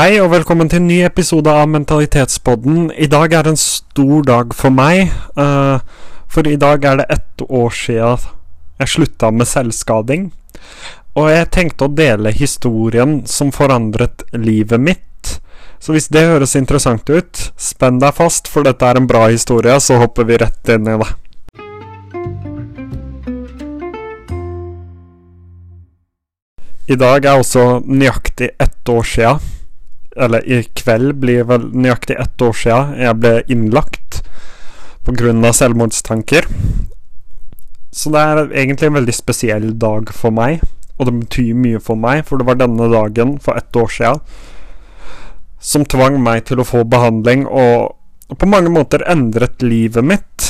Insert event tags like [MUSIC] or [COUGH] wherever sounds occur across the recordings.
Hei og velkommen til en ny episode av Mentalitetspodden. I dag er en stor dag for meg. uh, for i dag er det ett år siden jeg slutta med selvskading. Og jeg tenkte å dele historien som forandret livet mitt. Så hvis det høres interessant ut, spenn deg fast, for dette er en bra historie, så hopper vi rett inn i det. I dag er også nøyaktig ett år sia. Eller i kveld blir vel nøyaktig ett år sia jeg ble innlagt pga. selvmordstanker. Så det er egentlig en veldig spesiell dag for meg, og det betyr mye for meg, for det var denne dagen for ett år sia som tvang meg til å få behandling, og på mange måter endret livet mitt.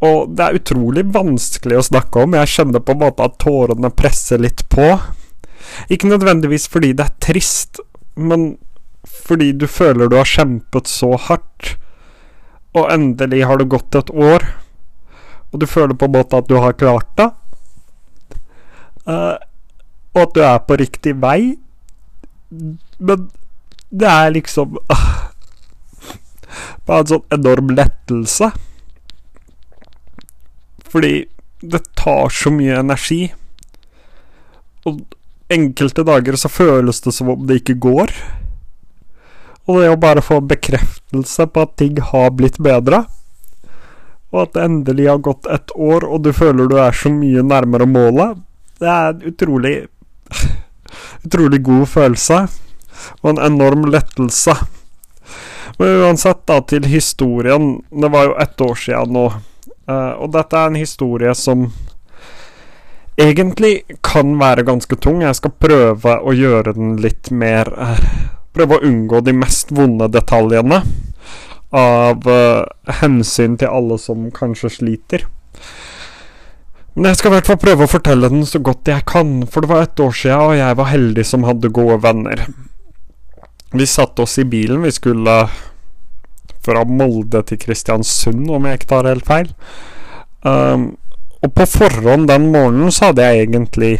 Og det er utrolig vanskelig å snakke om. Jeg kjenner på en måte at tårene presser litt på. Ikke nødvendigvis fordi det er trist, men fordi du føler du har kjempet så hardt, og endelig har det gått et år, og du føler på en måte at du har klart det, uh, og at du er på riktig vei, men det er liksom uh, Bare en sånn enorm lettelse. Fordi det tar så mye energi. Og enkelte dager så føles det som om det ikke går. Og det å bare få bekreftelse på at ting har blitt bedre, og at det endelig har gått et år, og du føler du er så mye nærmere målet, det er en utrolig [LAUGHS] Utrolig god følelse. Og en enorm lettelse. Men uansett, da, til historien. Det var jo ett år siden nå. Eh, og dette er en historie som egentlig kan være ganske tung. Jeg skal prøve å gjøre den litt mer eh, Prøve å unngå de mest vonde detaljene. Av uh, hensyn til alle som kanskje sliter. Men jeg skal i hvert fall prøve å fortelle den så godt jeg kan, for det var et år siden, og jeg var heldig som hadde gode venner. Vi satte oss i bilen. Vi skulle fra Molde til Kristiansund, om jeg ikke tar helt feil. Um, og på forhånd den morgenen så hadde jeg egentlig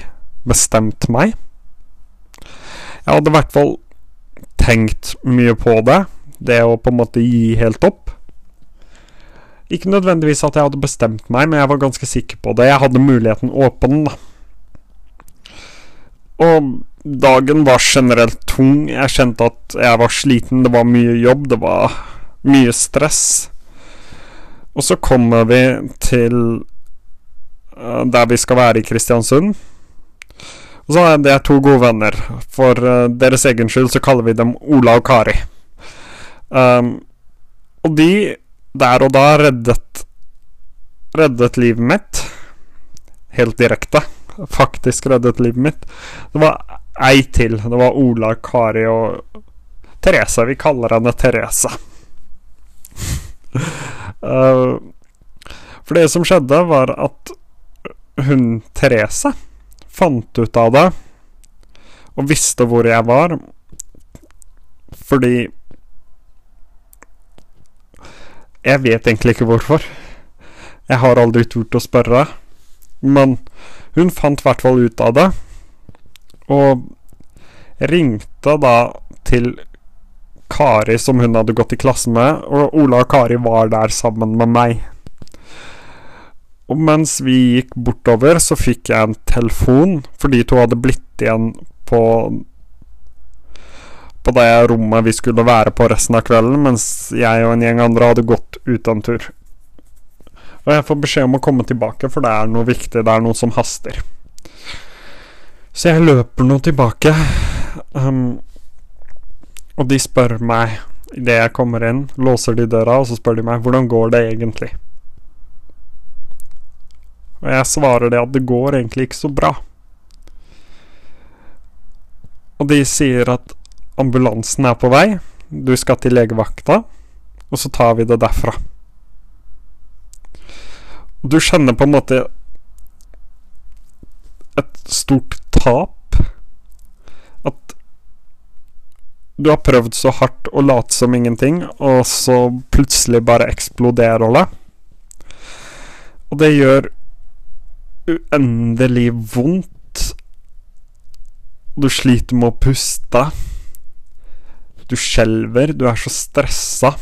bestemt meg. Jeg hadde i hvert fall tenkt mye på det. Det å på en måte gi helt opp. Ikke nødvendigvis at jeg hadde bestemt meg, men jeg var ganske sikker på det. Jeg hadde muligheten åpen, da. Og dagen var generelt tung. Jeg kjente at jeg var sliten. Det var mye jobb, det var mye stress. Og så kommer vi til der vi skal være i Kristiansund. Og så er det to gode venner. For uh, deres egen skyld så kaller vi dem Ola og Kari. Um, og de der og da reddet reddet livet mitt. Helt direkte. Faktisk reddet livet mitt. Det var ei til. Det var Ola, Kari og Therese. Vi kaller henne Therese. uh, [LAUGHS] for det som skjedde, var at hun Therese fant ut av det og visste hvor jeg var, fordi Jeg vet egentlig ikke hvorfor. Jeg har aldri turt å spørre. Men hun fant i hvert fall ut av det, og ringte da til Kari, som hun hadde gått i klasse med, og Ola og Kari var der sammen med meg. Og mens vi gikk bortover, så fikk jeg en telefon, fordi to hadde blitt igjen på på det rommet vi skulle være på resten av kvelden, mens jeg og en gjeng andre hadde gått ut en tur. Og jeg får beskjed om å komme tilbake, for det er noe viktig, det er noe som haster. Så jeg løper nå tilbake, um, og de spør meg idet jeg kommer inn, låser de døra, og så spør de meg hvordan går det egentlig? Og jeg svarer det at det går egentlig ikke så bra. Og de sier at ambulansen er på vei, du skal til legevakta, og så tar vi det derfra. Du kjenner på en måte et stort tap. At du har prøvd så hardt å late som ingenting, og så plutselig bare eksploderer det. Og det gjør uendelig vondt. Du sliter med å puste. Du skjelver, du er så stressa.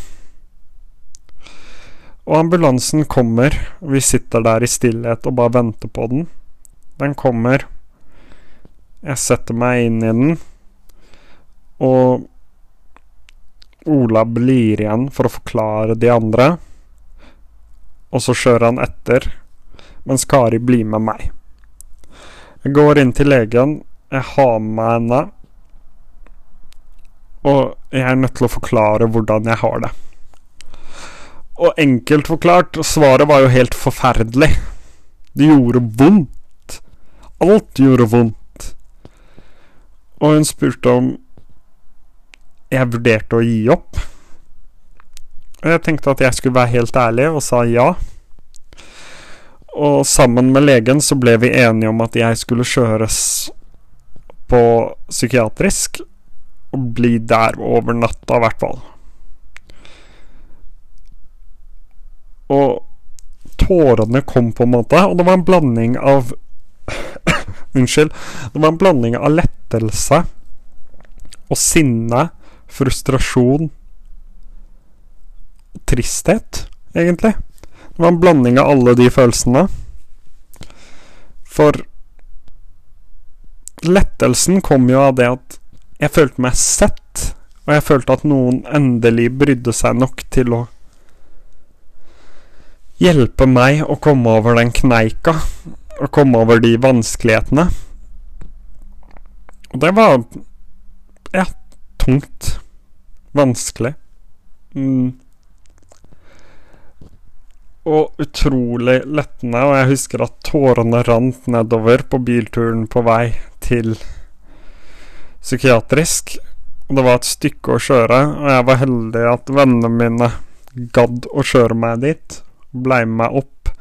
Og ambulansen kommer, vi sitter der i stillhet og bare venter på den. Den kommer. Jeg setter meg inn i den, og Ola blir igjen for å forklare de andre. Og så kjører han etter, mens Kari blir med meg. Jeg går inn til legen, jeg har med henne, og jeg er nødt til å forklare hvordan jeg har det. Og enkelt forklart, svaret var jo helt forferdelig. Det gjorde vondt. Alt gjorde vondt. Og hun spurte om jeg vurderte å gi opp. Og jeg tenkte at jeg skulle være helt ærlig, og sa ja. Og sammen med legen så ble vi enige om at jeg skulle kjøres på psykiatrisk, og bli der over natta, i hvert fall. Og tårene kom på en måte, og det var en blanding av [LAUGHS] Unnskyld. Det var en blanding av lettelse og sinne, frustrasjon og tristhet, egentlig. Det var en blanding av alle de følelsene. For lettelsen kom jo av det at jeg følte meg sett, og jeg følte at noen endelig brydde seg nok til å hjelpe meg å komme over den kneika, og komme over de vanskelighetene. Og det var ja, tungt. Vanskelig. Mm. Og utrolig lettende, og jeg husker at tårene rant nedover på bilturen på vei til psykiatrisk. Det var et stykke å kjøre, og jeg var heldig at vennene mine gadd å kjøre meg dit blei med meg opp.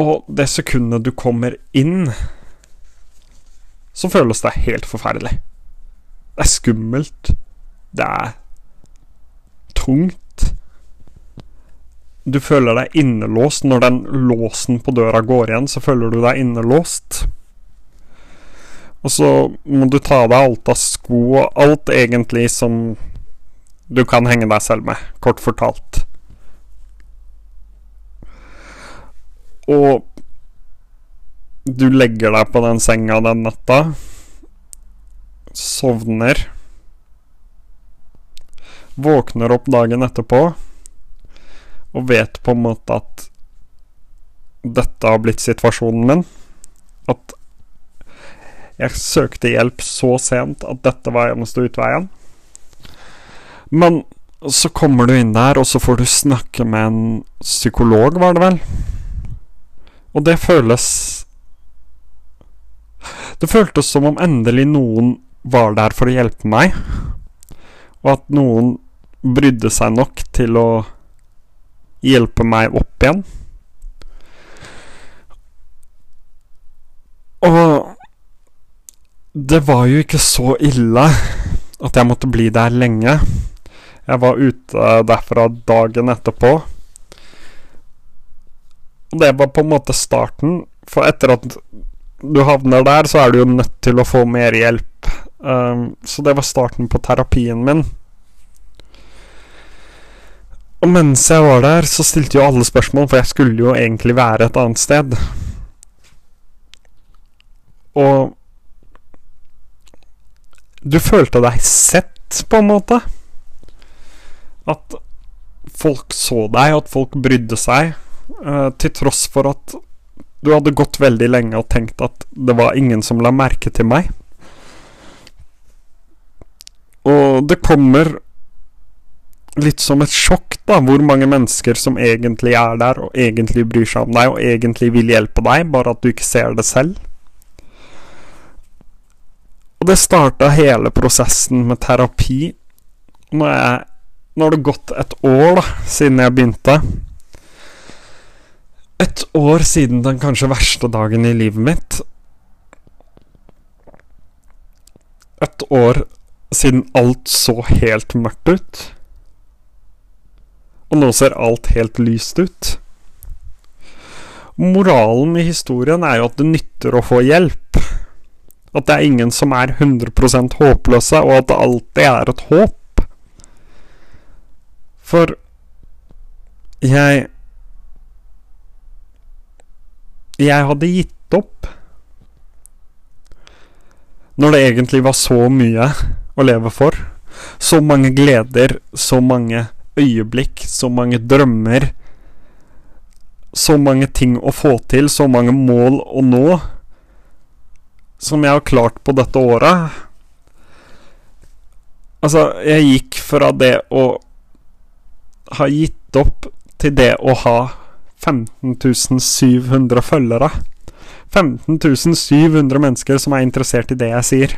Og det sekundet du kommer inn, så føles det helt forferdelig. Det er skummelt. Det er tungt. Du føler deg innelåst. Når den låsen på døra går igjen, så føler du deg innelåst. Og så må du ta av deg alt av sko og alt egentlig som du kan henge deg selv med, kort fortalt. Og du legger deg på den senga den natta. Sovner. Våkner opp dagen etterpå og vet på en måte at dette har blitt situasjonen min. At jeg søkte hjelp så sent at dette var eneste utveien. Men så kommer du inn der, og så får du snakke med en psykolog, var det vel? Og det føles Det føltes som om endelig noen var der for å hjelpe meg, og at noen brydde seg nok til å hjelpe meg opp igjen. Og det var jo ikke så ille at jeg måtte bli der lenge. Jeg var ute derfra dagen etterpå. Og det var på en måte starten, for etter at du havner der, så er du jo nødt til å få mer hjelp. Um, så det var starten på terapien min. Og mens jeg var der, så stilte jo alle spørsmål, for jeg skulle jo egentlig være et annet sted. Og du følte deg sett, på en måte. At folk så deg, at folk brydde seg. Uh, til tross for at du hadde gått veldig lenge og tenkt at det var ingen som la merke til meg. Og det kommer litt som et sjokk, da, hvor mange mennesker som egentlig er der, og egentlig bryr seg om deg, og egentlig vil hjelpe deg, bare at du ikke ser det selv. Og det starta hele prosessen med terapi. Nå, har det gått et år da, siden jeg begynte. Et år siden den kanskje verste dagen i livet mitt. Et år siden alt så helt mørkt ut. Og nå ser alt helt lyst ut. Moralen i historien er jo at det nytter å få hjelp. At det er ingen som er 100% håpløse, og at det alltid er et håp. For jeg Jeg hadde gitt opp. Når det egentlig var så mye å leve for. Så mange gleder, så mange øyeblikk, så mange drømmer. Så mange ting å få til, så mange mål å nå. Som jeg har klart på dette året. Altså, jeg gikk fra det å ha gitt opp til det å ha 15.700 følgere. 15.700 mennesker som er interessert i det jeg sier.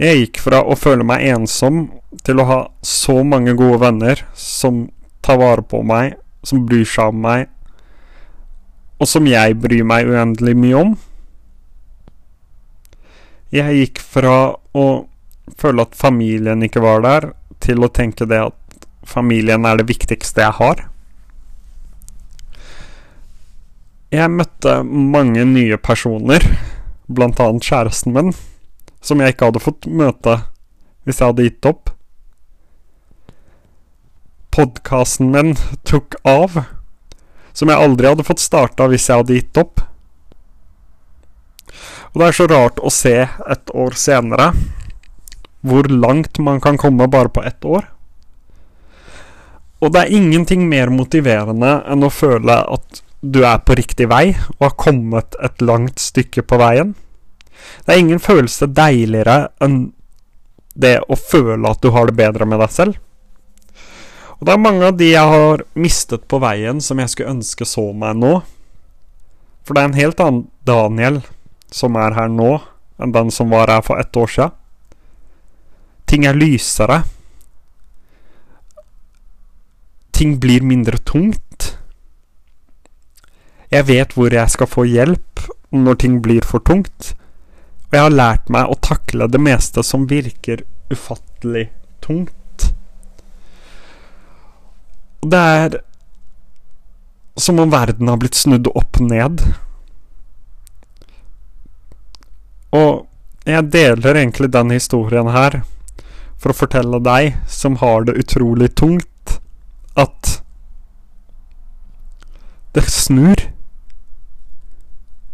Jeg gikk fra å føle meg ensom til å ha så mange gode venner som tar vare på meg, som bryr seg om meg, og som jeg bryr meg uendelig mye om. Jeg gikk fra å føle at familien ikke var der, til å tenke det at familien er det viktigste jeg har. Jeg møtte mange nye personer, blant annet kjæresten min som jeg ikke hadde fått møte hvis jeg hadde gitt opp. Podkasten min tok av, som jeg aldri hadde fått starta hvis jeg hadde gitt opp. Og det er så rart å se et år senere hvor langt man kan komme bare på ett år. Og det er ingenting mer motiverende enn å føle at du er på riktig vei og har kommet et langt stykke på veien. Det er ingen følelse deiligere enn det å føle at du har det bedre med deg selv. Og det er mange av de jeg har mistet på veien, som jeg skulle ønske så meg nå. For det er en helt annen Daniel som er her nå, enn den som var her for ett år siden. Ting er lysere. Ting blir mindre tungt. Jeg vet hvor jeg skal få hjelp når ting blir for tungt. Og jeg har lært meg å takle det meste som virker ufattelig tungt. Og det er som om verden har blitt snudd opp ned. Og jeg deler egentlig den historien her for å fortelle deg som har det utrolig tungt, at det snur.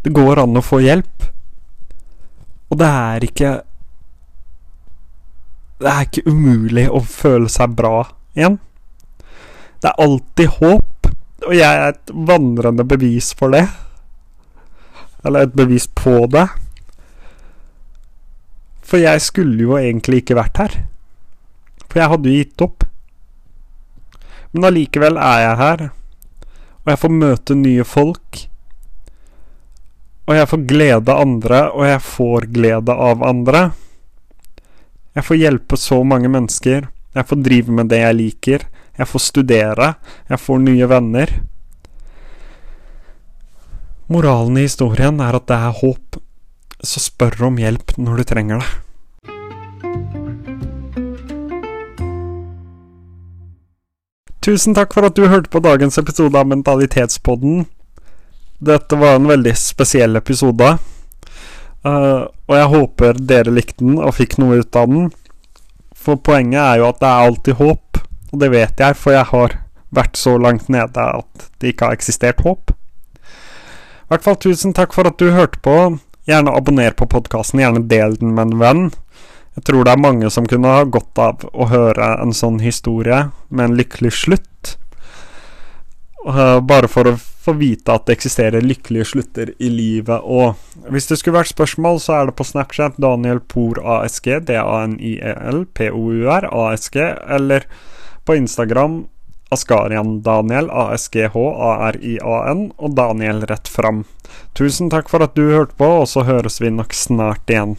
Det går an å få hjelp. Og det er ikke Det er ikke umulig å føle seg bra igjen. Det er alltid håp, og jeg er et vandrende bevis for det. Eller et bevis på det. For jeg skulle jo egentlig ikke vært her. For jeg hadde jo gitt opp. Men allikevel er jeg her, og jeg får møte nye folk. Og jeg får glede av andre, og jeg får glede av andre. Jeg får hjelpe så mange mennesker. Jeg får drive med det jeg liker. Jeg får studere. Jeg får nye venner. Moralen i historien er at det er håp, så spør om hjelp når du trenger det. Tusen takk for at du hørte på dagens episode av Mentalitetspodden. Dette var en veldig spesiell episode. Uh, og jeg håper dere likte den og fikk noe ut av den. For poenget er jo at det er alltid håp, og det vet jeg, for jeg har vært så langt nede at det ikke har eksistert håp. I hvert fall tusen takk for at du hørte på. Gjerne abonner på podkasten, gjerne del den med en venn. Jeg tror det er mange som kunne ha godt av å høre en sånn historie med en lykkelig slutt. Uh, bare for å få vite at det eksisterer lykkelige slutter i livet òg. Hvis det skulle vært spørsmål, så er det på Snapchat Daniel Por ASG, D-A-N-I-E-L, P-O-U-R, ASG, eller på Instagram Askarian Daniel, A-S-G-H, A-R-I-A-N, og Daniel rett fram. Tusen takk for at du hørte på, og så høres vi nok snart igjen.